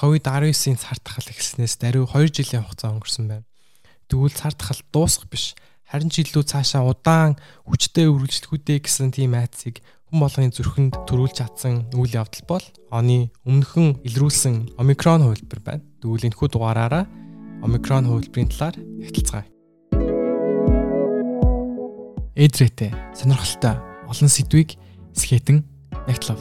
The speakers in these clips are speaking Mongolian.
COVID-19-ийн цар тахал эхэлснээс даруй 2 жилийн хугацаа өнгөрсөн байна. Тэгвэл цар тахал дуусах биш. Харин ч илүү цаашаа удаан хүчтэй үргэлжлэхүүдээ гэсэн тийм айцыг хүн болгоны зүрхэнд төрүүлж чадсан үйл явдал бол оны өмнөхөн илрүүлсэн омикрон хувилбар байна. Тэгвэл энэхүү дугаараараа омикрон хувилбарын талаар ярилцгаая. Эдрэтэ сонирхолтой олон сэдвийг скетэн нягтлав.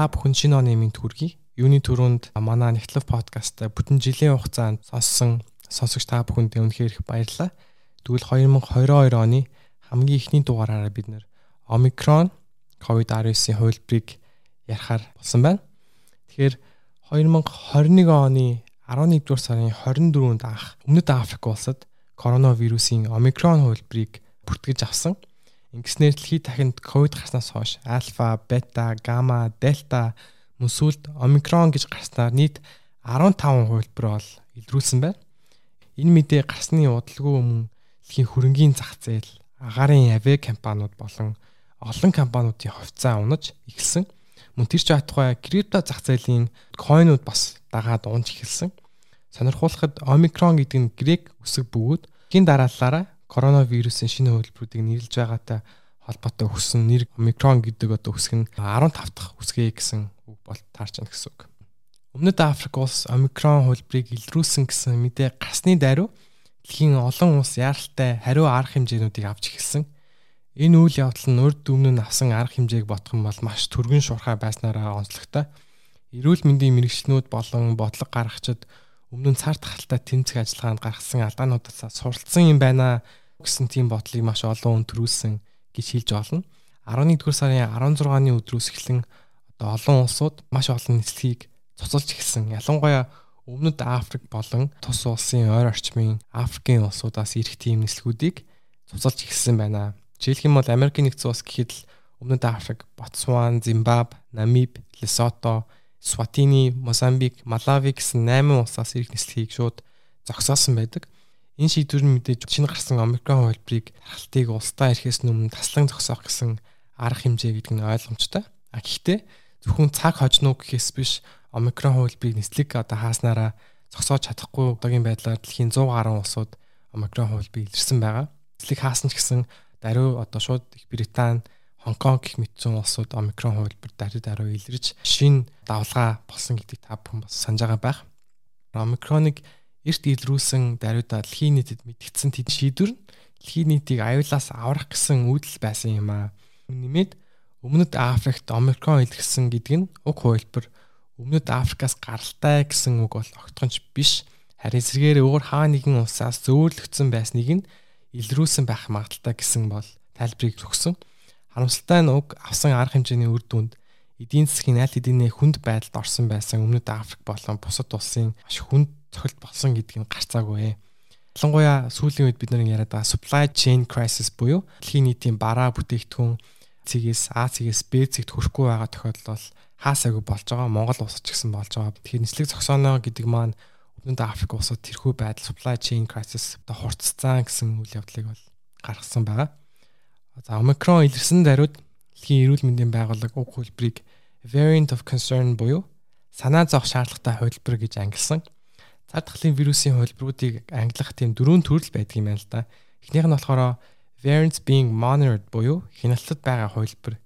Та бүхэн шинэ оны минь төргий. Юуны төрөнд манай Нэгтлав подкаст бүтэн жилийн хугацаанд сонссон сонсогч та бүхэнд үнэхээр их баярлалаа. Тэгвэл 2022 оны хамгийн ихний дугаараараа бид нэр Omicron COVID-19-ийн хувилбарыг ярихаар болсон байна. Тэгэхээр 2021 оны 11 дугаар сарын 24-нд анх Өмнөд Африк улсад коронавирусын Omicron хувилбарыг бүртгэж авсан. Ингэснээр дэлхийд дахинд ковид гарснаас хойш альфа, бета, гамма, дельта мөн сүлд омикрон гэж гарснаар нийт 15 хувилбар бол илрүүлсэн байна. Энэ мэдээ гарсны удалгүй өмнө дэлхийн хөрөнгийн зах зээл, агаарын авиа компаниуд болон олон компаниудын хувьцаа унаж эхэлсэн. Мөн тэр ч атгай крипто зах зээлийн койнууд бас дагаад унж эхэлсэн. Сонирхуулахад омикрон гэдэг нь грек үсэг бөгөөд хин дараалалаараа коронавирусын шинэ хөлбөрүүдийг нэрлж байгаатай холбоотой өгсөн нэр омикрон гэдэг одоо үсэг нь 15 дахь үсгээ гэсэн үг бол таарч байна гэсэн үг. Өмнөд Африк улс омикрон хөлбөрийг илрүүлсэн гэсэн мэдээ гарсны даруй дэлхийн олон улс яаралтай хариу арга хэмжээнүүдийг авч эхэлсэн. Энэ үйл явдал нь урд өмнө нь авсан арга хэмжээг бодох юм бол маш түргэн шуурхай байснараа онцлогтой. Эрүүл мэндийн мэрэгчлэнүүд болон бодлого гаргагчид өмнө нь цар тахалтай тэмцэх ажиллагаанд гаргасан алдаануудаас суралцсан юм байна гэсэн тийм бодлыг маш олон хүн төрүүлсэн гэж хэлж болно. 11-р сарын 16-ны өдрөөс эхлэн одоо олон улсууд маш олон нислэгийг цуцалж эхэлсэн. Ялангуяа Өмнөд Африк болон тус улсын ойр орчмын Африкийн улсуудаас ирэх тийм нислэгүүдийг цуцалж эхэлсэн байна. Жишээлх юм бол Америкийн нэгдсэн улс гэхэд л Өмнөд Африк, Ботсван, Зимбаб, Намиб, Лесото, Сватини, Мозамбик, Малави гэсэн 8 улсаас ирэх нислэгийг шууд зогсоосон байдаг. Энэ шийдвэр нь мэдээж шинэ гарсан омикрон хувилбарыг тархалтыг улсдаа ирэхээс өмнө таслан зогсоох гэсэн арга хэмжээ гэдэг нь ойлгомжтой. А гэхдээ зөвхөн цаг хожно гэхээс биш омикрон хувилбарыг нислэг одоо хааснараа зогсоож чадахгүй одоогийн байдлаар дэлхийн 100 гаруй улсууд омикрон хувилбарыг илэрсэн байгаа. Нислэг хаасан ч гэсэн даруй одоо шууд Их Британи, Хонконг гэх мэт зүүн улсууд омикрон хувилбар даруй даруй илэрж шин давлгаа болсон гэдгийг та бүхэн бас санаж байгаа байх. Омикроныг эрт илрүүлсэн даруйда дэлхийн нийтэд мэдгдсэн тэд шийдвэр нь дэлхийн нийтийг аюулаас аврах гэсэн үүдэл байсан юм аа. Нэмээд Өмнөд Африкт омикрон илэрсэн гэдэг нь уг хувилбар Өмнөд Африкаас гаралтай гэсэн үг бол огтхонч биш. Харин эсрэгээр өөр хаа нэгэн улсаас зөөрлөгдсөн байсныг нь илрүүлсэн байх магадaltaй гэсэн бол тайлбарыг өгсөн. Харамсалтай нь уг авсан арга хэмжээний үр дүнд эдийн засгийн аль хэдийн хүнд байдалд орсон байсан Өмнөд Африк болон бусад улсын маш хүнд цохилт болсон гэдгийг гарцаагүй. Ялангуяа сүүлийн үед бид нар яриад байгаа supply chain crisis буюу дэлхийн нийтийн бараа бүтээгдэхүүн цэгээс А цэгээс Б цэгт хүрэхгүй байгаа тохиолдол бол хаасаагүй болж байгаа. Монгол улсч гэсэн болж байгаа. Тэгэхээр нислэг зогсооно гэдэг маань Өмнөд Африк улсууд тэрхүү байдал supply chain crisis одоо хурцсан гэсэн үйл явдлыг бол гаргасан байгаа. За омикрон илэрсэн даруйд дэлхийн эрүүл мэндийн байгууллага уг хөлбрийг variant of concern буюу санаа зовх шаардлагатай хувилбар гэж ангилсан цар тахлын вирусын хувилбаруудыг ангилах тийм дөрвөн төрөл байдаг юм байна л да. Эхнийх нь болохоор variants being monitored буюу хяналтад байгаа хувилбар.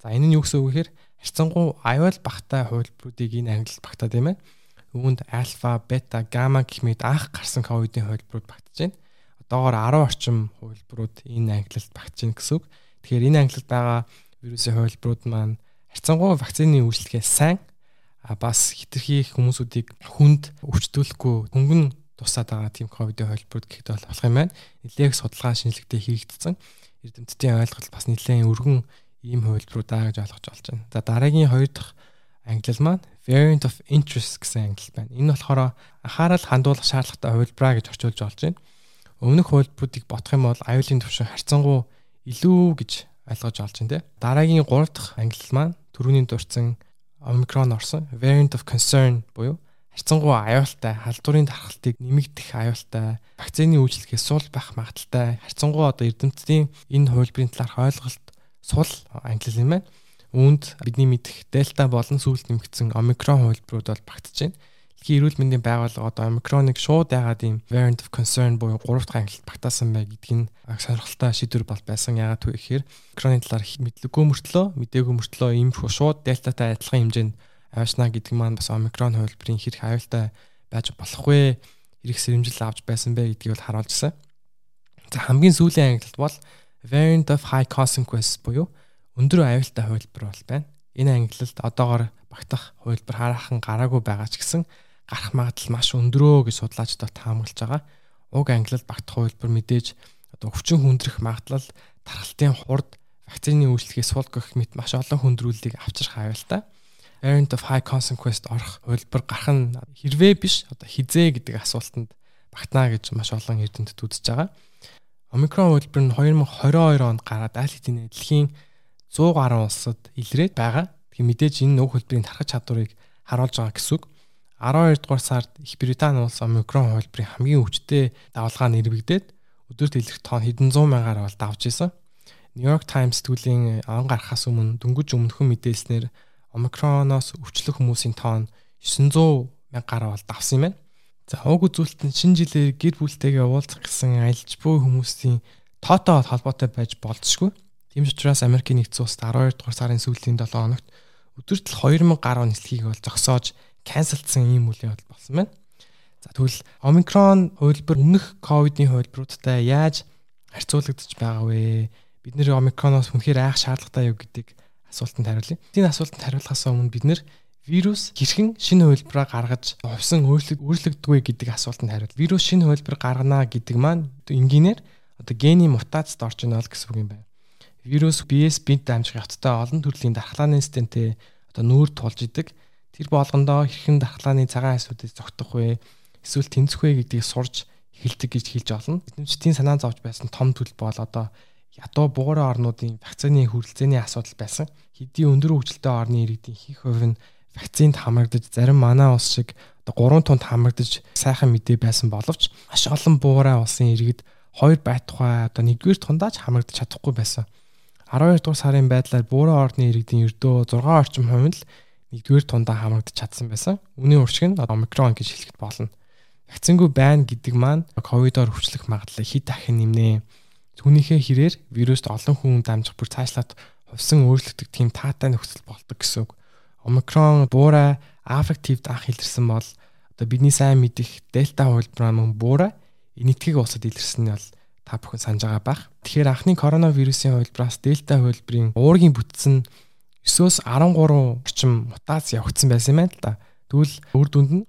За энэ нь юу гэсэн үг гэхээр харьцангуй аюул багтай хувилбаруудыг энэ ангилалд багтаад юм байна. Үүнд альфа, бета, гамма гэх мэт анх гарсан ковидын хувилбарууд багтаж байна. Одоогоор 10 орчим хувилбарууд энэ ангилалд багтаж байна гэсэн үг. Тэгэхээр энэ ангилалд байгаа вирусын хувилбарууд маань харьцангуй вакцины үйлчлэгээ сайн бас хитрхи хүмүүсүүдийг хүнд өвчтүүлэхгүй хөнгөн тусаад байгаа тийм ковидын холбоонд гэхэд болох юм байна. Нилээх судалгаа шинжилгээтэй хийгдсэн. Эрдэмтдийн ойлголт бас нэлээд өргөн ийм хувилбаруудаа гэж ойлгож болж байна. За дараагийн хоёр дахь англи маань variant of interest гэсэн англи байна. Энэ болохоор анхаарал хандуулах шаардлагатай хувилбараа гэж орчуулж болж байна. Өмнөх хувилбаруудыг бодох юм бол аюулын түвшин харьцангуй илүү гэж ойлгож олж байна те. Дараагийн 3 дахь англи маань түрүүний дурдсан омикрон орсон variant of concern буюу харьцангуй аюултай халдварын дархалтыг нэмэгдэх аюултай вакцины үйлчлэхээс сул байх магадaltaй харьцангуй одоо эрдэмтдийн энэ хувилбарын талаарх ойлголт сул англи юм байна. Үүнд бидний мэдэх дельта болон сүүлд нэмэгдсэн омикрон хувилбарууд бол багтж байна. Дэлхийн эрүүл мэндийн байгууллага одоо омикроныг шууд яагаад ийм variant of concern буюу 3 дахь ангилалд багтаасан бай гэдг нь сонирхолтой шийдвэр бол байсан. Яагаад вэ гэхээр омикроны талаар мэдлэггүй мөртлөө мдээгүй мөртлөө ийм шууд дельтатай адилхан хэмжээнд авчнаа гэдэг маань бас омикрон хувилбарын хэрэг аюултай байж болохгүй хэрэг сэрэмжил авч байсан бэ гэдгийг бол харуулжсэн. За хамгийн сүүлийн ангилалд бол variant of high consequence буюу өндөр аюултай хувилбар бол байна. Энэ ангилалд одоогор багтах хувилбар хараахан гараагүй байгаа ч гэсэн гарах магадлал маш өндөрөө гэж судлаачдад таамаглаж байгаа. Уг ангилал багтах хувилбар мэдээж одоо өвчин хүндрэх магадлал тархалтын хурд вакцины үйлчлэхээс сул гэх мэт маш олон хүндрүүллийг авчрах аюултай. Variant of high consequence орох хувилбар гарах нь хэрвээ биш одоо хизээ гэдэг асуултанд багтана гэж маш олон эрдэмтэд үзэж байгаа. Омикрон хувилбар нь 2022 онд гараад аль хэдийн дэлхийн 100 гаруй улсад илрээд байгаа. Тэгэхээр мэдээж энэ уг хувилбарын тархаж чадварыг харуулж байгаа гэсэн үг. 12 дугаар сард Их Британи улс омикрон хувилбарын хамгийн өвчтэй давалгаа нэрвэгдээд өдөрт илэрх тоон хэдэн зуун мянгаар бол давж исэн. Нью-Йорк Таймс сэтгүүлийн он гарахаас өмнө дөнгөж өмнөхөн мэдээлснээр омикроноос өвчлөх хүмүүсийн тоон 900 мянгаар бол давсан юм байна. За уг үзүүлэлт нь шинэ жилээр гэр бүлтэйгээ уулзах гэсэн аялж буй хүмүүсийн тоотой холбоотой байж болзошгүй. Тийм учраас Америкийн нэгдсэн улсад 12 дугаар сарын сүүлийн 7 хоногт өдөрт 2000 гаруй нислэгийг бол зогсоож канселдсан ийм үйл явдал болсон байна. За тэгвэл омикрон хувилбар өмнөх ковидын хувилбаруудтай яаж харьцуулагдаж байгаа вэ? Бид нэр омикроноос үнэхээр айх шаардлагатай юу гэдэг асуултанд хариулъя. Энэ асуултанд хариулахаас өмнө бид нэр вирус хэрхэн шинэ хувилбараа гаргаж хувьсан өөрчлөгддөггүй гэдэг асуултанд хариул. Вирус шинэ хувилбар гаргана гэдэг маань энгийнээр одоо гений мутацид орж ийнэ л гэсэн үг юм байна. Вирус биес бинт дамжих явцтай олон төрлийн дархлааны стентэй одоо нүүр тулж идэг тэр болгондоо хэрхэн дархлааны цагаан асуудыг зогтох вэ? Эсвэл тэнцэх вэ гэдгийг сурж эхэлдэг гэж хэлж олно. Эднүчдийн санаа зовж байсан том төлөв бол одоо ядуу бугуурын орнуудын вакцины хүрэлцээний асуудал байсан. Хэдий өндөр хөгжилтэй орны иргэдийн их хувь нь вакцинд хамрагдаж зарим манай улс шиг одоо 3 тунд хамрагдаж сайхан мэдээ байсан боловч маш олон бугуурай улсын иргэд хоёр байтугай одоо нэгдүгээр тундаач хамрагдаж чадахгүй байсан. 12 дугаар сарын байдлаар буурын орны иргэдийн ердөө 6 орчим хувь нь л нэгдүгээр тундаа хамрагдаж чадсан байсан. Үүний уршиг нь омикрон гэж хэлэхэд болно. Вакцингүй байна гэдэг маань ковидоор хүчлэх магадлал хэд дахин нэмнэ. Түүнийхээ хэрээр вируст олон хүн дамжих бүр цаашлаад хувьсан өөрчлөгдөх тийм таатай нөхцөл болдог гэсэн үг. Омикрон буурай аффективд анх илэрсэн бол одоо бидний сайн мэдих дельта хувилбараа мөн буурай энэтхэг улсад илэрсэн нь бол та бүхэн санаж байгаа бах. Тэгэхээр анхны коронавирусын хувилбараас дельта хувилбарын уургийн бүтцэн 9-өөс 13 орчим мутац явагдсан байсан юм байна л да. Тэгвэл үр дүнд нь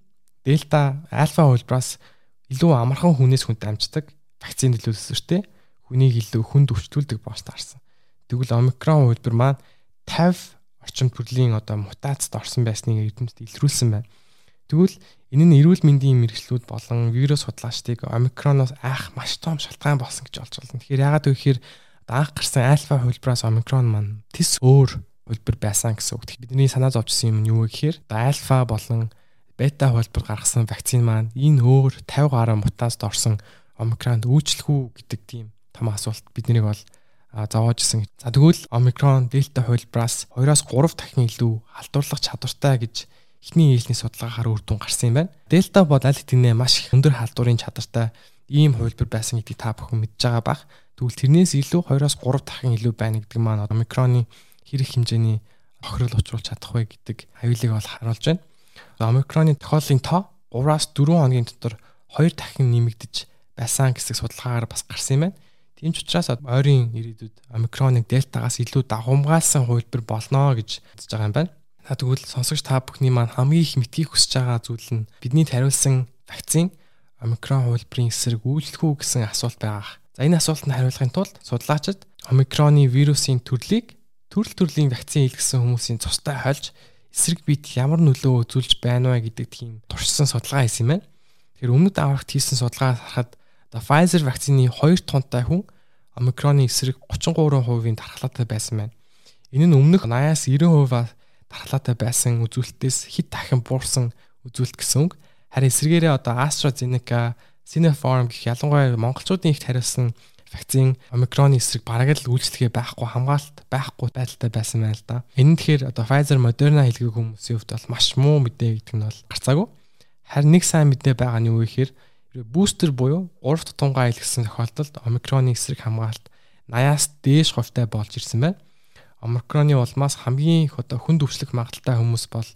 дельта альфа хувилбараас илүү амархан хүнээс хүнд амждаг вакцины төлөвлөсөртэй хүнийг илүү хүнд өвчтүүлдэг болж таарсан. Тэгвэл омикрон хувилбар маань 50 орчим төрлийн одоо мутацид орсон байсныг эрдэмтэд илрүүлсэн байна. Тэгвэл энэ нь эрүүл мэндийн мэрэгчлүүд болон вирус судлаачдыг омикроноос айх маш том шалтгаан болсон гэж олж байна. Тэгэхээр яагаад вэ гэхээр анх гарсан альфа хувилбараас омикрон маань тис өөр хөлбөр байсан гэсэн үг. Бидний санаа зовжсэн юм нь юу гэхээр альфа болон бета хөлбөр гаргасан вакцин маань энэ өөр 50 гаруй мутацид орсон омикронд үйлчлэх үү гэдэг тийм том асуулт биднийг бол зовоожсэн. За тэгвэл омикрон дельта хөлбраас 2-оос 3 дахин илүү халдварлах чадвартай гэж эхний ээлжний судалгаагаар үр дүн гарсан юм байна. Дельта бол аль хэдийнэ маш өндөр халдварын чадвартай ийм хувилбар байсан гэдгийг та бүхэн мэдж байгаа бах. Тэгвэл тэрнээс илүү 2-оос 3 дахин илүү байна гэдэг маань омикроны хэрэг хэмжээний охирол учруулж чадах вэ гэдэг аюулыг бол харуулж байна. Омикроны тохиоллын тоо 3-аас 4 хоногийн дотор 2 дахин нэмэгдэж байсан гэсэн судалгаагаар бас гарсан юм байна. Тийм ч учраас ойрын ирээдүйд омикроныг дельтагаас илүү дагуумгаалсан хувилбар болно гэж үзэж байгаа юм байна. За тэгвэл сонсогч та бүхний маань хамгийн их мэдхийг хүсэж байгаа зүйл нь бидний тариулсан вакцин омикрон хувилбарын эсрэг үйлчлэх үү гэсэн асуулт байгаа. За энэ асуултанд хариулахын тулд судлаачид омикроны вирусын төрлийг төрөл төрлийн вакцин хийлгэсэн хүмүүсийн цустай хольж эсрэг биед ямар нөлөө үзүүлж байна вэ гэдэг тийм туршсан судалгаа хийсэн юм байна. Тэгэхээр өмнөд аврагт хийсэн судалгаа харахад Pfizer вакцины 2 тонтой хүн омикроны эсрэг 33%-ийн дархлаатай байсан байна. Энэ нь өмнөх 80-аас 90% дархлаатай байсан үзүүлэлтээс хэд дахин буурсан үзүүлэлт гэсэн үг. Харин эсрэгээрээ одоо AstraZeneca, Sinopharm гэх ялангуяа монголчуудын ихт хариулсан вакцин омикроны эсрэг бараг л үйлчлэгээ байхгүй хамгаалалт байхгүй байдалтай байсан байна л да. Энэ нь тэгэхээр одоо Pfizer, Moderna хэлгээг хүмүүсийн хувьд бол маш муу мэдээ гэдэг нь бол гарцаагүй. Харин нэг сайн мэдээ байгаа нь юу гэхээр бустер буюу 3 тутамгаа илгэсэн тохиолдолд омикроны эсрэг хамгаалалт 80-аас дээш хувьтай болж ирсэн байна. Омикроны улмаас хамгийн их одоо хүнд өвчлөх магадaltaй хүмүүс бол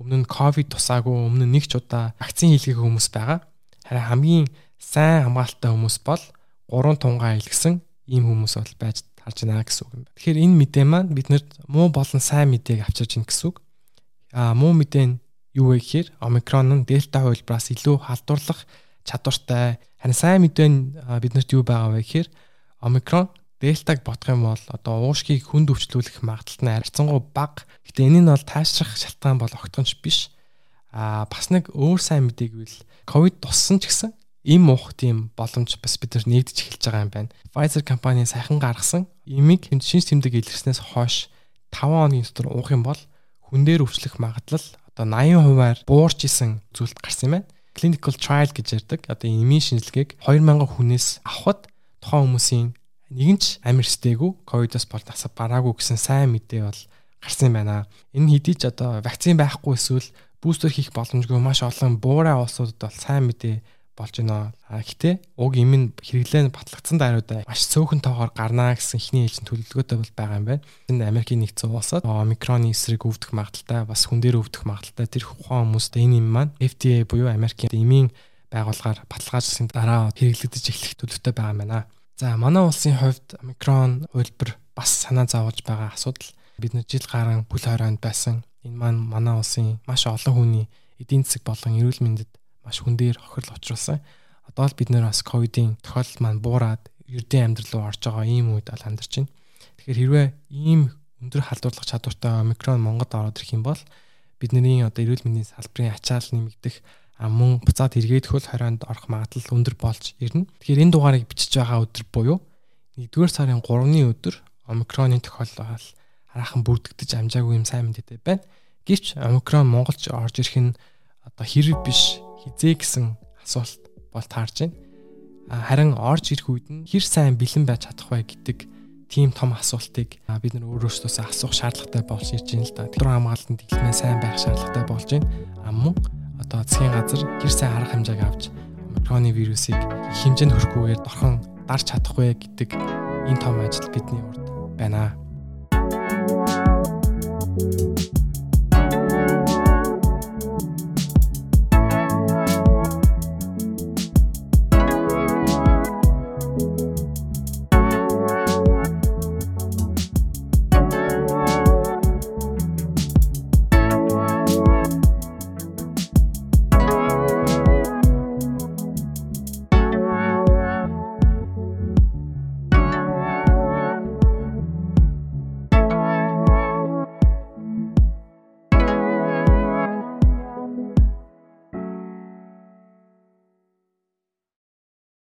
өмнө нь ковид тусаагүй өмнө нь нэг ч удаа вакцин хийлгээх хүмүүс байгаа. Харин хамгийн сайн хамгаалалттай хүмүүс бол 3 тунгаа илгэсэн ийм хүмүүс бол байж тарж байна гэсэн үг юм байна. Тэгэхээр энэ мэдээ маань биднэрт муу болон сайн мэдээг авчирж ийн гэсэн үг. Аа муу мэдээ нь юу вэ гэхээр омикрон нь дельта хувилбараас илүү халдварлах чадвартай. Харин сайн мэдээ нь биднэрт юу байгаа вэ гэхээр омикрон дельтаг бодох юм бол одоо уушгийг хүнд өвчлүүлэх магадлал нь харьцангуй бага. Гэтэ энэ нь бол таашрах шалтгаан бол огтхонч биш. Аа бас нэг өөр сайн мэдээг үл ковид туссан ч гэсэн им уух тийм боломж бас бид нар нэгдэж эхэлж байгаа юм байна. Pfizer компани сайхан гаргасан имийг шинж тэмдэг илэрснээс хойш 5 хоногийн дотор уух юм бол хүн дээр өвчлөх магадлал одоо 80%-аар буурч исэн зүйлд гарсан юм байна clinical trial гэж ярьдаг. Одоо эмийн шинжилгээг 2000 хүнээс авахд тухайн хүмүүсийн нэг нь ч амир стэйгүү ковидос бол насаа бараагүй гэсэн сайн мэдээ бол гарсан юм байна. Энэ хэдий ч одоо вакцин байхгүй эсвэл бустер хийх боломжгүй маш олон буурай улсуудад бол сайн мэдээ болж байна. А гэтээ уг юм нь хэрэглээ батлагдсан даруйдаа маш цөөхөн тоогоор гарнаа гэсэн ихний ээлжин төлөвлөгөөтэй бол байгаа юм байна. Энэ Америкийн нэгдсэн улсад омикроны эсрэг өвдөх магадaltaй бас хүн дээр өвдөх магадaltaй тэр ухаан хүмүүст энэ юм маань FDA буюу Америкийн эмийн байгууллагаар баталгаажсан дараа хэрэглэгдэж эхлэх төлөвтэй байгаа юм байна. За манай улсын хувьд омикрон хувилбар бас санаа зовж байгаа асуудал бид нар жил гарan бүл хорионд байсан. Энэ маань манай улсын маш олон хүний эдийн засаг болон эрүүл мэндэд маш хүн дээр хохирол учруулсан. Одоо л бид нэр бас ковидын тохиолдол маань буураад ердийн амьдрал руу орж байгаа ийм үед ал амьдарч байна. Тэгэхээр хэрвээ ийм өндөр халдварлах чадвартай омикрон Монголд ороод ирэх юм бол бидний одоо эрүүл мэндийн салбарын ачаал нэмэгдэх мөн буцаад эргээд хөл хорионд орох магадлал өндөр болж ирнэ. Тэгэхээр энэ дугаарыг бичиж байгаа өдөр буюу 1-р сарын 3-ны өдөр омикроны тохиолдол хараахан бүрдэгдэж амжаагүй юм сайн мэдээтэй байна. Гэвч омикрон Монголд орж ирэх нь одоо хэрэг биш хизээ гэсэн асуулт бол таарж байна. Харин орж ирэх үед нь хэр сайн бэлэн байж чадах вэ гэдэг тийм том асуултыг бид нар өөрөөсөө асуух шаардлагатай болж ирж байна л да. Тэр хамгаалтанд дэлгэмээ сайн байх шаардлагатай болж байна. А мөн одоо засгийн газар хэр сайн арга хэмжээг авч омикроны вирусыг хэмжээнд хүрэхгүйгээр дорхон дарж чадах вэ гэдэг энэ том ажил бидний урд байна. Thank you